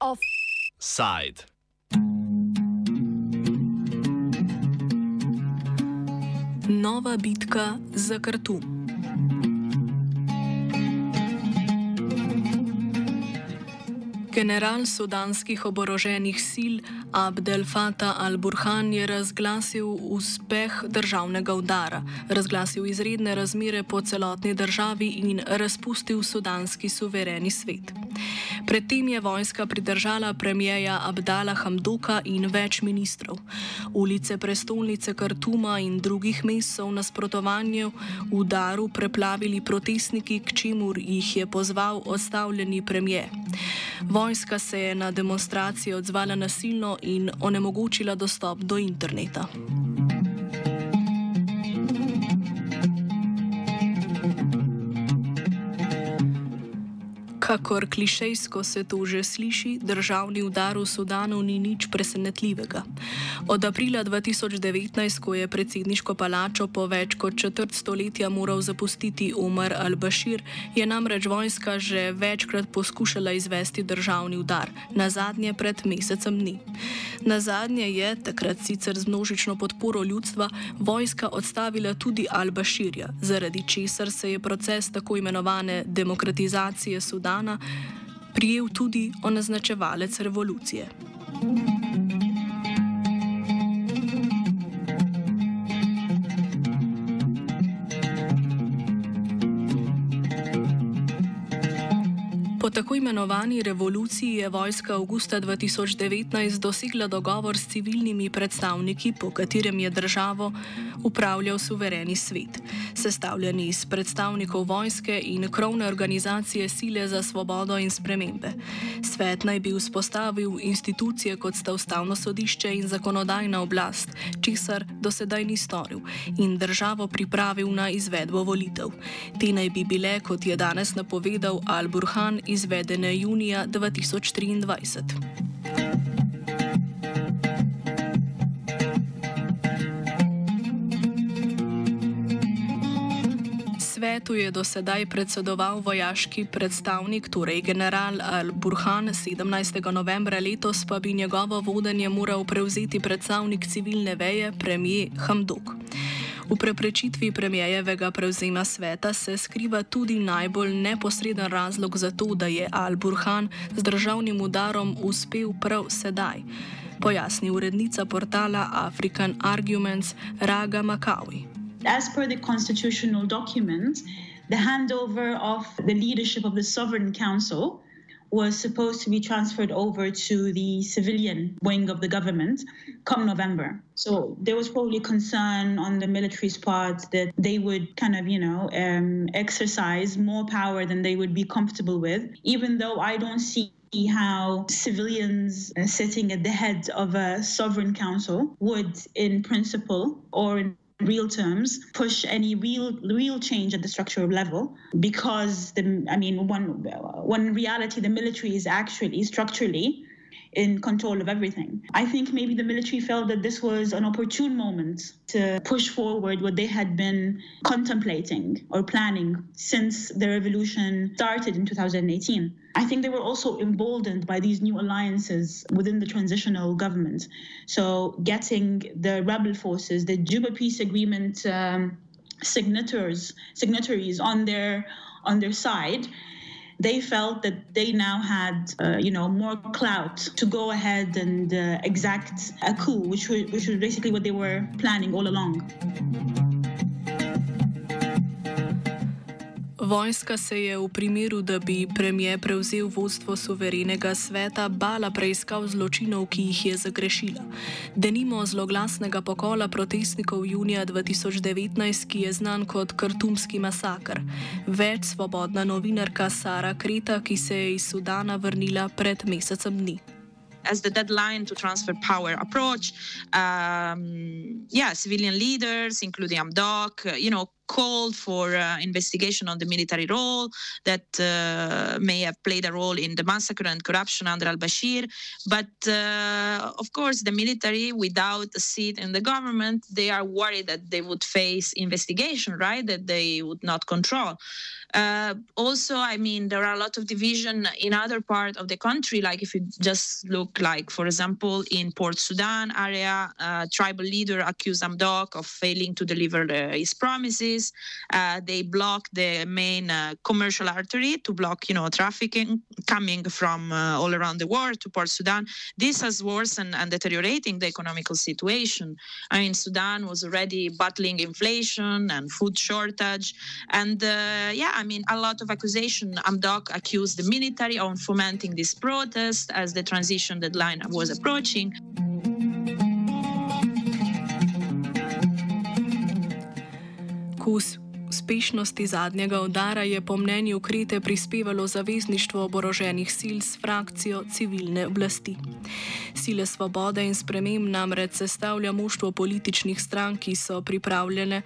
Offside. Nova bitka za Kartum. General sudanskih oboroženih sil Abdel Fattah al-Burhan je razglasil uspeh državnega udara, razglasil izredne razmere po celotni državi in razpustil sudanski suvereni svet. Predtem je vojska pridržala premijeja Abdala Hamdoka in več ministrov. Ulice prestolnice Kartuma in drugih mest so v nasprotovanju udaru preplavili protestniki, k čemur jih je pozval odstavljeni premije. Vojska se je na demonstracijo odzvala nasilno in onemogočila dostop do interneta. Kakor klišejsko se to že sliši, državni udar v Sudanu ni nič presenetljivega. Od aprila 2019, ko je predsedniško palačo po več kot četrt stoletja moral zapustiti Umar al-Bashir, je namreč vojska že večkrat poskušala izvesti državni udar, na zadnje pred mesecem dni. Na zadnje je, takrat sicer z množično podporo ljudstva, vojska odstavila tudi al-Bashirja, zaradi česar se je proces tako imenovane demokratizacije Sudana prijel tudi onaznačevalec revolucije. Po tako imenovani revoluciji je vojska avgusta 2019 dosegla dogovor s civilnimi predstavniki, po katerem je državo upravljal suvereni svet sestavljeni iz predstavnikov vojske in krovne organizacije Sile za svobodo in spremembe. Svet naj bi vzpostavil institucije kot sta ustavno sodišče in zakonodajna oblast, česar do sedaj ni storil, in državo pripravil na izvedbo volitev. Te naj bi bile, kot je danes napovedal Al-Burhan, izvedene junija 2023. svetu je do sedaj predsedoval vojaški predstavnik, torej general Al-Burhan, 17. novembra letos pa bi njegovo vodenje moral prevzeti predstavnik civilne veje, premijer Hamdok. V preprečitvi premijejevega prevzema sveta se skriva tudi najbolj neposreden razlog za to, da je Al-Burhan z državnim udarom uspel prav sedaj, pojasni urednica portala African Arguments Raga Makawi. as per the constitutional document, the handover of the leadership of the Sovereign Council was supposed to be transferred over to the civilian wing of the government come November. So there was probably concern on the military's part that they would kind of, you know, um, exercise more power than they would be comfortable with, even though I don't see how civilians uh, sitting at the head of a sovereign council would, in principle or in real terms push any real real change at the structural level because the i mean one one reality the military is actually structurally in control of everything. I think maybe the military felt that this was an opportune moment to push forward what they had been contemplating or planning since the revolution started in 2018. I think they were also emboldened by these new alliances within the transitional government. So, getting the rebel forces, the Juba peace agreement um, signatories, signatories on their on their side, they felt that they now had, uh, you know, more clout to go ahead and uh, exact a coup, which was, which was basically what they were planning all along. Vojska se je v primeru, da bi premije prevzel vodstvo suverenega sveta, bala preiskav zločinov, ki jih je zagrešila. Denimo zloglasnega pokola protestnikov junija 2019, ki je znan kot Kartumski masakr. Več svobodna novinarka Sara Kreta, ki se je iz Sudana vrnila pred mesecem dni. as the deadline to transfer power approach. Um, yeah, civilian leaders, including Amdok, you know, called for uh, investigation on the military role that uh, may have played a role in the massacre and corruption under al-Bashir. But uh, of course, the military, without a seat in the government, they are worried that they would face investigation, right? That they would not control. Uh, also, I mean, there are a lot of division in other part of the country. Like if you just look, like for example, in Port Sudan area, uh, tribal leader accused Hamdok of failing to deliver uh, his promises. Uh, they block the main uh, commercial artery to block, you know, trafficking coming from uh, all around the world to Port Sudan. This has worsened and deteriorating the economical situation. I mean, Sudan was already battling inflation and food shortage, and yeah. I mean, a lot of accusation. Hamdok accused the military of fomenting this protest as the transition deadline was approaching. Kus uspešnosti zadnjega udara je po mnenju Krete prispevalo zavezništvo oboroženih sil s frakcijo civilne oblasti. Sile svobode in sprememb namreč sestavlja moštvo političnih strank, ki so pripravljene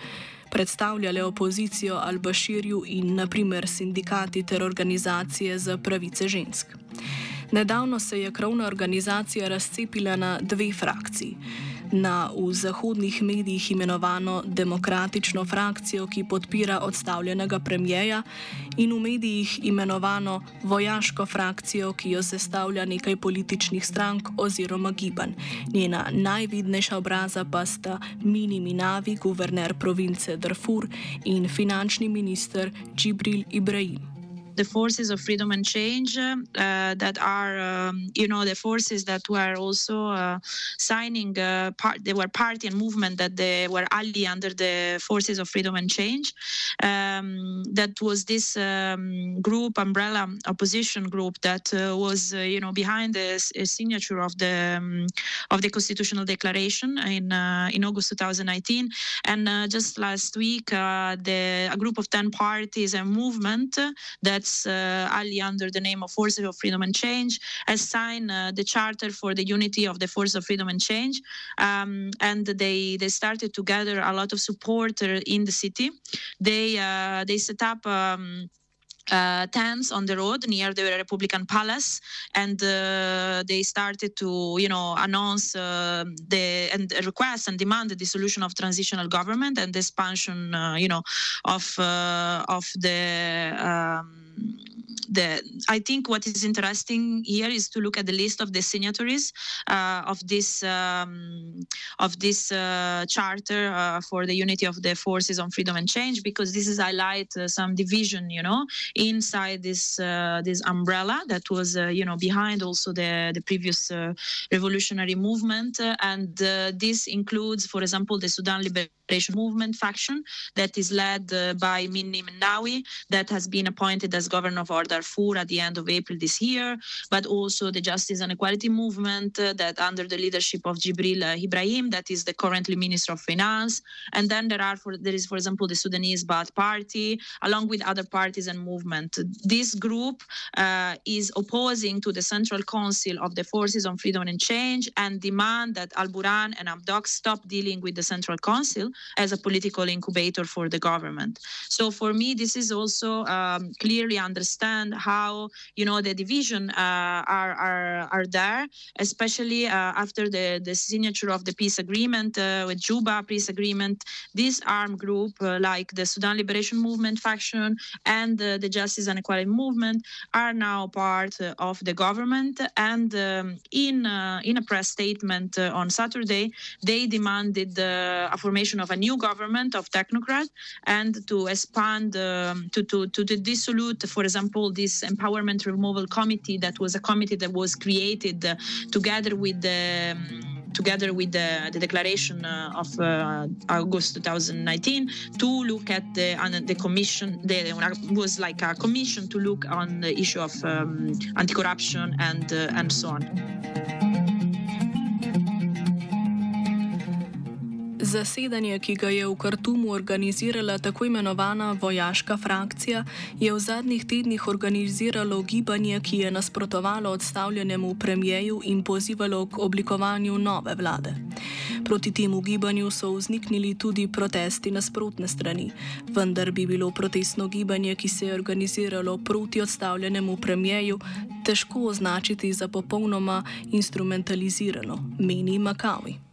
predstavljale opozicijo Al-Bashirju in naprimer sindikati ter organizacije za pravice žensk. Nedavno se je krovna organizacija razcepila na dve frakciji na v zahodnih medijih imenovano demokratično frakcijo, ki podpira odstavljenega premijeja, in v medijih imenovano vojaško frakcijo, ki jo sestavlja nekaj političnih strank oziroma gibanj. Njena najvidnejša obraza pa sta Mini Minavi, guverner province Darfur in finančni minister Džibril Ibrahim. The forces of freedom and change uh, that are, um, you know, the forces that were also uh, signing uh, part. They were party and movement that they were ally under the forces of freedom and change. Um, that was this um, group, umbrella opposition group, that was, you know, behind the signature of the um, of the constitutional declaration in in August 2019. And just last week, the a group of ten parties and movement that uh, Ali, under the name of Forces of Freedom and Change, has signed uh, the charter for the unity of the Forces of Freedom and Change, um, and they they started to gather a lot of support in the city. They uh, they set up. Um, uh, tents on the road near the Republican Palace, and uh, they started to, you know, announce uh, the and request and demand the dissolution of transitional government and the expansion, you know, of of the. Um, the I think what is interesting here is to look at the list of the signatories uh, of this um, of this uh, charter uh, for the unity of the forces on freedom and change because this is highlight uh, some division you know inside this uh, this umbrella that was uh, you know behind also the the previous revolutionary movement. And this includes for example the Sudan Liberation Movement faction that is led by Minni Menawi, that has been appointed as governor of Darfur at the end of April this year, but also the Justice and Equality Movement uh, that under the leadership of Jibril uh, Ibrahim, that is the currently Minister of Finance. And then there are, for, there is, for example, the Sudanese Ba'ath Party, along with other parties and movement. This group uh, is opposing to the Central Council of the Forces on Freedom and Change and demand that Al Buran and Hamdok stop dealing with the Central Council as a political incubator for the government. So for me, this is also um, clearly understand how you know the division uh, are, are are there, especially uh, after the the signature of the peace agreement uh, with Juba peace agreement. This armed group, like the Sudan Liberation Movement faction and the Justice and Equality Movement, are now part of the government. And um, in in a press statement on Saturday, they demanded the formation of a new government of technocrats and to expand, um, to, to, to dissolute, for example, this empowerment removal committee that was a committee that was created uh, together with the um, together with the, the declaration uh, of uh, August 2019 to look at the uh, the commission. There was like a commission to look on the issue of um, anti-corruption and uh, and so on. Zasedanje, ki ga je v Kartumu organizirala tako imenovana vojaška frakcija, je v zadnjih tednih organiziralo gibanje, ki je nasprotovalo odstavljenemu premijeju in pozivalo k oblikovanju nove vlade. Proti temu gibanju so vzniknili tudi protesti nasprotne strani, vendar bi bilo protestno gibanje, ki se je organiziralo proti odstavljenemu premijeju, težko označiti za popolnoma instrumentalizirano, meni Makavi.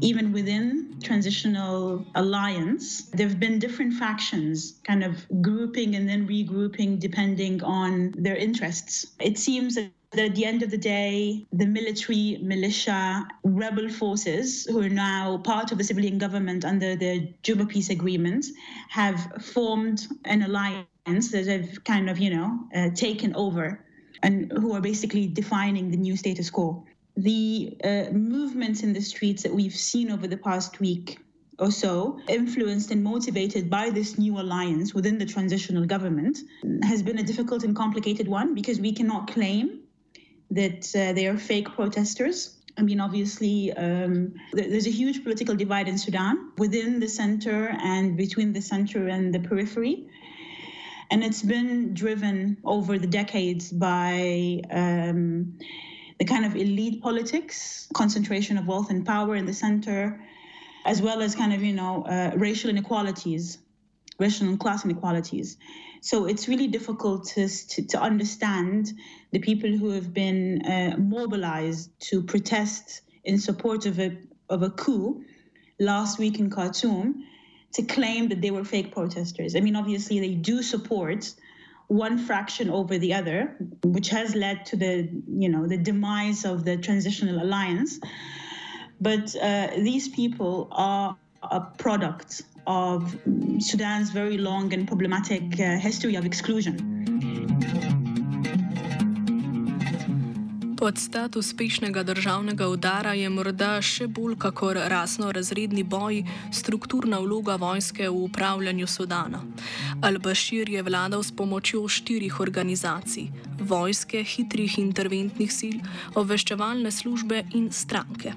Even within transitional alliance there have been different factions kind of grouping and then regrouping depending on their interests. It seems that at the end of the day, the military, militia, rebel forces, who are now part of the civilian government under the Juba Peace Agreement, have formed an alliance that have kind of, you know, uh, taken over and who are basically defining the new status quo the uh, movements in the streets that we've seen over the past week or so, influenced and motivated by this new alliance within the transitional government, has been a difficult and complicated one because we cannot claim that uh, they are fake protesters. I mean, obviously, um, there's a huge political divide in Sudan within the center and between the center and the periphery. And it's been driven over the decades by um, the kind of elite politics, concentration of wealth and power in the center, as well as kind of, you know, uh, racial inequalities, racial and class inequalities. So it's really difficult to, to, to understand the people who have been uh, mobilized to protest in support of a, of a coup last week in Khartoum to claim that they were fake protesters. I mean, obviously, they do support one fraction over the other, which has led to the you know the demise of the transitional alliance. But uh, these people are a product of Sudan's very long and problematic uh, history of exclusion. Podstat uspešnega državnega udara je morda še bolj kakor rasno-razredni boj strukturna vloga vojske v upravljanju Sudana. Al-Bashir je vladal s pomočjo štirih organizacij: vojske, hitrih interventnih sil, obveščevalne službe in stranke.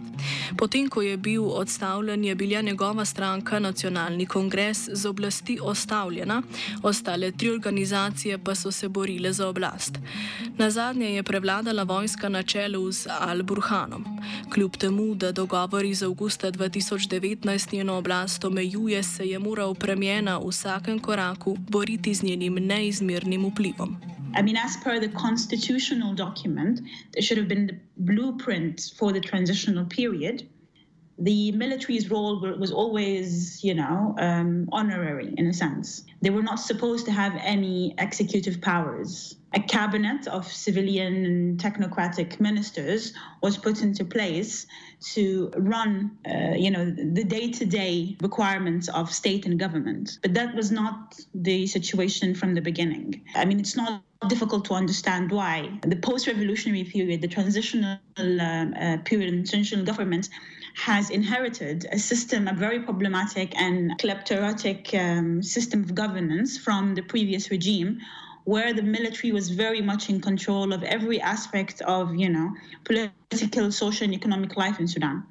Potem, ko je bil odstavljen, je bila njegova stranka Nacionalni kongres z oblasti ostavljena, ostale tri organizacije pa so se borile za oblast. Na zadnje je prevladala vojska na čelu z Al-Burhanom. Kljub temu, da dogovor iz avgusta 2019 njeno oblast omejuje, se je moral premijena v vsakem koraku boriti z njenim neizmernim vplivom. I mean, as per the constitutional document, there should have been the blueprint for the transitional period. The military's role was always, you know, um, honorary in a sense. They were not supposed to have any executive powers. A cabinet of civilian and technocratic ministers was put into place to run, uh, you know, the day-to-day requirements of state and government. But that was not the situation from the beginning. I mean, it's not difficult to understand why. The post revolutionary period, the transitional um, uh, period in transitional government, has inherited a system, a very problematic and kleptocratic um, system of governance from the previous regime. Where the military was very much in control of every aspect of, you know, political, social, and economic life in Sudan.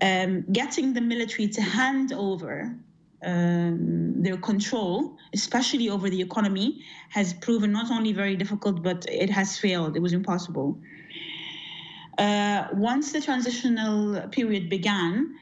Um, getting the military to hand over um, their control, especially over the economy, has proven not only very difficult, but it has failed. It was impossible. Uh, once the transitional period began,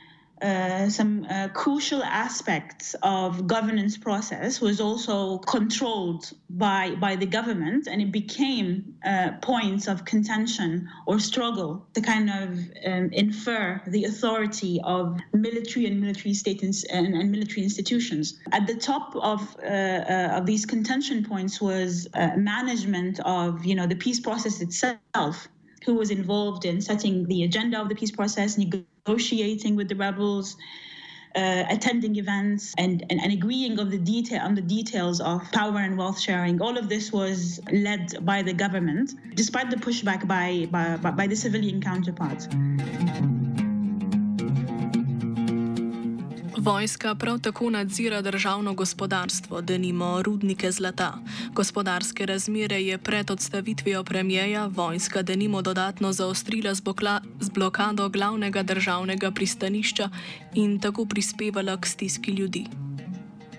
uh, some uh, crucial aspects of governance process was also controlled by by the government, and it became uh, points of contention or struggle to kind of um, infer the authority of military and military states and, and, military institutions. At the top of uh, uh, of these contention points was management of you know the peace process itself who was involved in setting the agenda of the peace process, negotiating with the rebels, uh, attending events, and, and, and, agreeing of the detail on the details of power and wealth sharing. All of this was led by the government, despite the pushback by by, by the civilian counterparts. Vojska prav tako nadzira državno gospodarstvo, da nimo rudnike zlata. Gospodarske razmere je pred odstavitvijo premjeja vojska da nimo dodatno zaostrila z, bokla, z blokado glavnega državnega pristanišča in tako prispevala k stiski ljudi.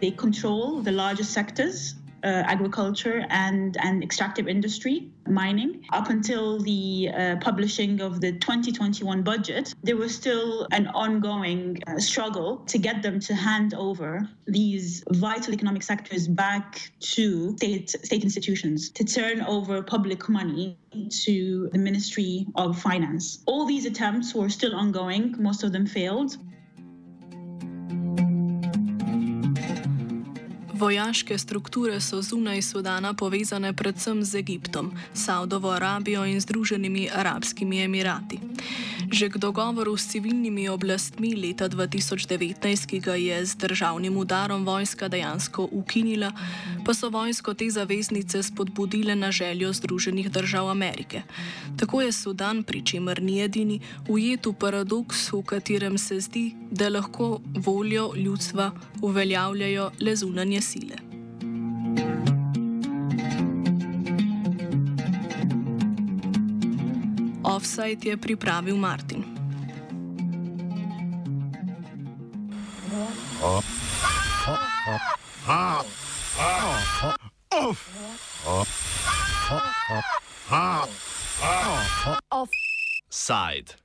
They control the largest sectors uh, agriculture and, and extractive industry, mining. Up until the uh, publishing of the 2021 budget, there was still an ongoing uh, struggle to get them to hand over these vital economic sectors back to state, state institutions, to turn over public money to the Ministry of Finance. All these attempts were still ongoing, most of them failed. Vojaške strukture so zunaj Sudana povezane predvsem z Egiptom, Saudovo Arabijo in Združenimi arabskimi emirati. Že k dogovoru s civilnimi oblastmi leta 2019, ki ga je z državnim udarom vojska dejansko ukinila, pa so vojsko te zaveznice spodbudile na željo Združenih držav Amerike. Tako je Sudan, pri čemer ni edini, ujet v paradoks, v katerem se zdi, da lahko voljo ljudstva uveljavljajo le zunanje sile. Offside je pripravil Martin. Offside.